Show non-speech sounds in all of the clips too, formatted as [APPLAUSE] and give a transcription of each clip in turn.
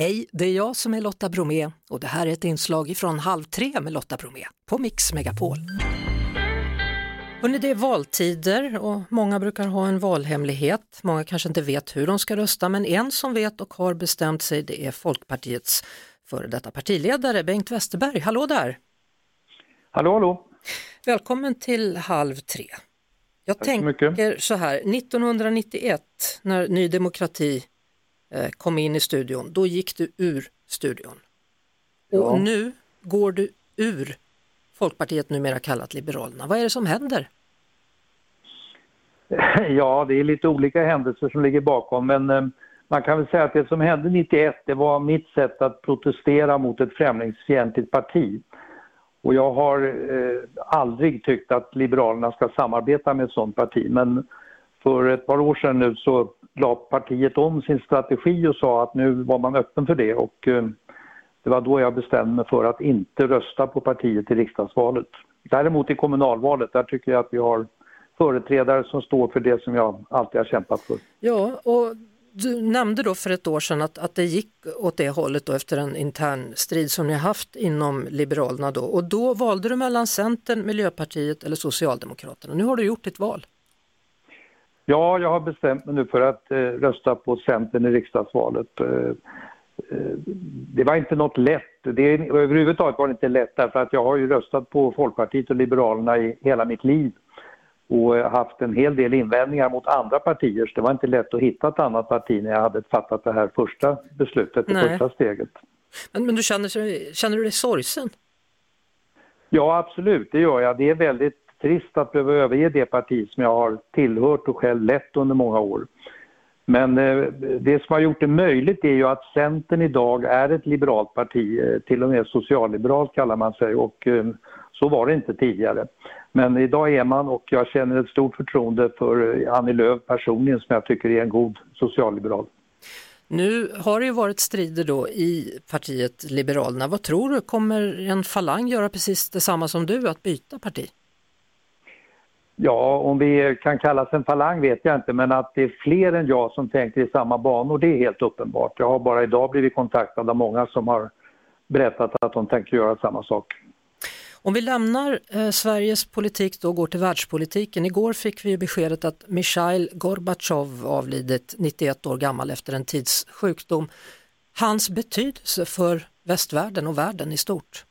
Hej, det är jag som är Lotta Bromé och det här är ett inslag från Halv tre med Lotta Bromé på Mix Megapol. Hörrni, det är valtider och många brukar ha en valhemlighet. Många kanske inte vet hur de ska rösta men en som vet och har bestämt sig det är Folkpartiets före detta partiledare Bengt Westerberg. Hallå där! Hallå, hallå! Välkommen till Halv tre. Jag Tack så tänker mycket. så här, 1991 när Ny Demokrati kom in i studion, då gick du ur studion. Och Ja. nu går du ur Folkpartiet, numera kallat Liberalerna. Vad är det som händer? [LAUGHS] Ja, det är lite olika händelser som ligger bakom men eh, man kan väl säga att det som hände 91 det var mitt sätt att protestera mot ett främlingsfientligt parti. Och jag har eh, aldrig tyckt att Liberalerna ska samarbeta med ett sådant parti men för ett par år sedan nu så la partiet om sin strategi och sa att nu var man öppen för det och eh, det var då jag bestämde mig för att inte rösta på partiet i riksdagsvalet. Däremot i kommunalvalet, där tycker jag att vi har företrädare som står för det som jag alltid har kämpat för. Ja, och du nämnde då för ett år sedan att, att det gick åt det hållet då efter en intern strid som ni har haft inom Liberalerna då och då valde du mellan Centern, Miljöpartiet eller Socialdemokraterna. Nu har du gjort ditt val. Ja, jag har bestämt mig nu för att eh, rösta på Centern i riksdagsvalet. Eh, eh, det var inte något lätt. Det, överhuvudtaget var det inte lätt därför att jag har ju röstat på Folkpartiet och Liberalerna i hela mitt liv och eh, haft en hel del invändningar mot andra partier. Så det var inte lätt att hitta ett annat parti när jag hade fattat det här första beslutet, det Nej. första steget. Men, men du känner, känner du dig sorgsen? Ja, absolut, det gör jag. Det är väldigt trist att behöva överge det parti som jag har tillhört och själv lett under många år. Men eh, det som har gjort det möjligt är ju att Centern idag är ett liberalt parti, eh, till och med socialliberalt kallar man sig och eh, så var det inte tidigare. Men idag är man och jag känner ett stort förtroende för eh, Annie Lööf personligen som jag tycker är en god socialliberal. Nu har det ju varit strider då i partiet Liberalerna. Vad tror du, kommer en falang göra precis detsamma som du, att byta parti? Ja, om vi kan kallas en falang vet jag inte, men att det är fler än jag som tänker i samma banor, det är helt uppenbart. Jag har bara idag blivit kontaktad av många som har berättat att de tänker göra samma sak. Om vi lämnar eh, Sveriges politik då och går till världspolitiken. Igår fick vi ju beskedet att Mikhail Gorbatjov avlidit 91 år gammal efter en tids sjukdom. Hans betydelse för västvärlden och världen i stort.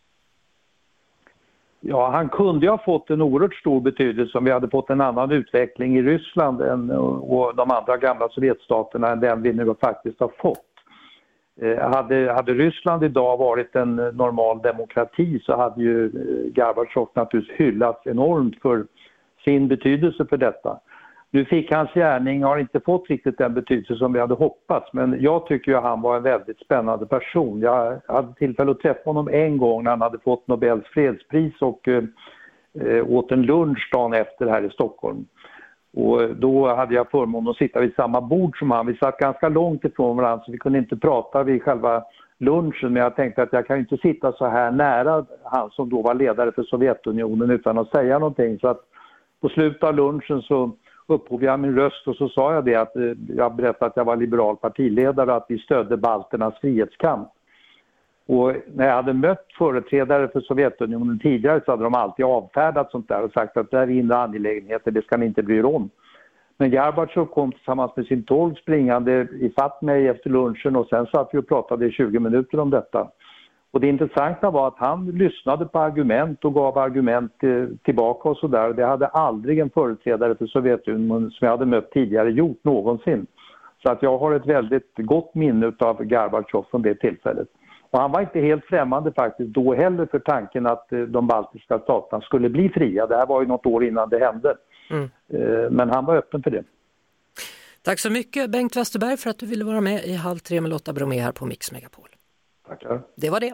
Ja, han kunde ju ha fått en oerhört stor betydelse om vi hade fått en annan utveckling i Ryssland än, och de andra gamla Sovjetstaterna än den vi nu faktiskt har fått. Eh, hade, hade Ryssland idag varit en normal demokrati så hade ju eh, Gorbatjov naturligtvis hyllats enormt för sin betydelse för detta. Nu fick hans gärning, har inte fått riktigt den betydelse som vi hade hoppats men jag tycker ju att han var en väldigt spännande person. Jag hade tillfälle att träffa honom en gång när han hade fått Nobels fredspris och eh, åt en lunch dagen efter här i Stockholm. Och då hade jag förmånen att sitta vid samma bord som han. Vi satt ganska långt ifrån varandra så vi kunde inte prata vid själva lunchen men jag tänkte att jag kan ju inte sitta så här nära han som då var ledare för Sovjetunionen utan att säga någonting. Så att på slutet av lunchen så upphov jag min röst och så sa jag det att eh, jag berättade att jag var liberal partiledare och att vi stödde balternas frihetskamp. Och när jag hade mött företrädare för Sovjetunionen tidigare så hade de alltid avfärdat sånt där och sagt att det här är inre angelägenheter, det ska ni inte bry er om. Men Gorbatjov kom tillsammans med sin tolk springande ifatt mig efter lunchen och sen satt vi och pratade i 20 minuter om detta. Och det intressanta var att han lyssnade på argument och gav argument tillbaka och sådär. Det hade aldrig en företrädare för Sovjetunionen som jag hade mött tidigare gjort någonsin. Så att jag har ett väldigt gott minne av Gorbatjov från det tillfället. Och han var inte helt främmande faktiskt då heller för tanken att eh, de baltiska staterna skulle bli fria. Det här var ju något år innan det hände. Mm. Eh, Men han var öppen för det. Tack så mycket Bengt Westerberg för att du ville vara med i Halv tre med Lotta Bromé här på Mix Megapol. Tackar. Det var det.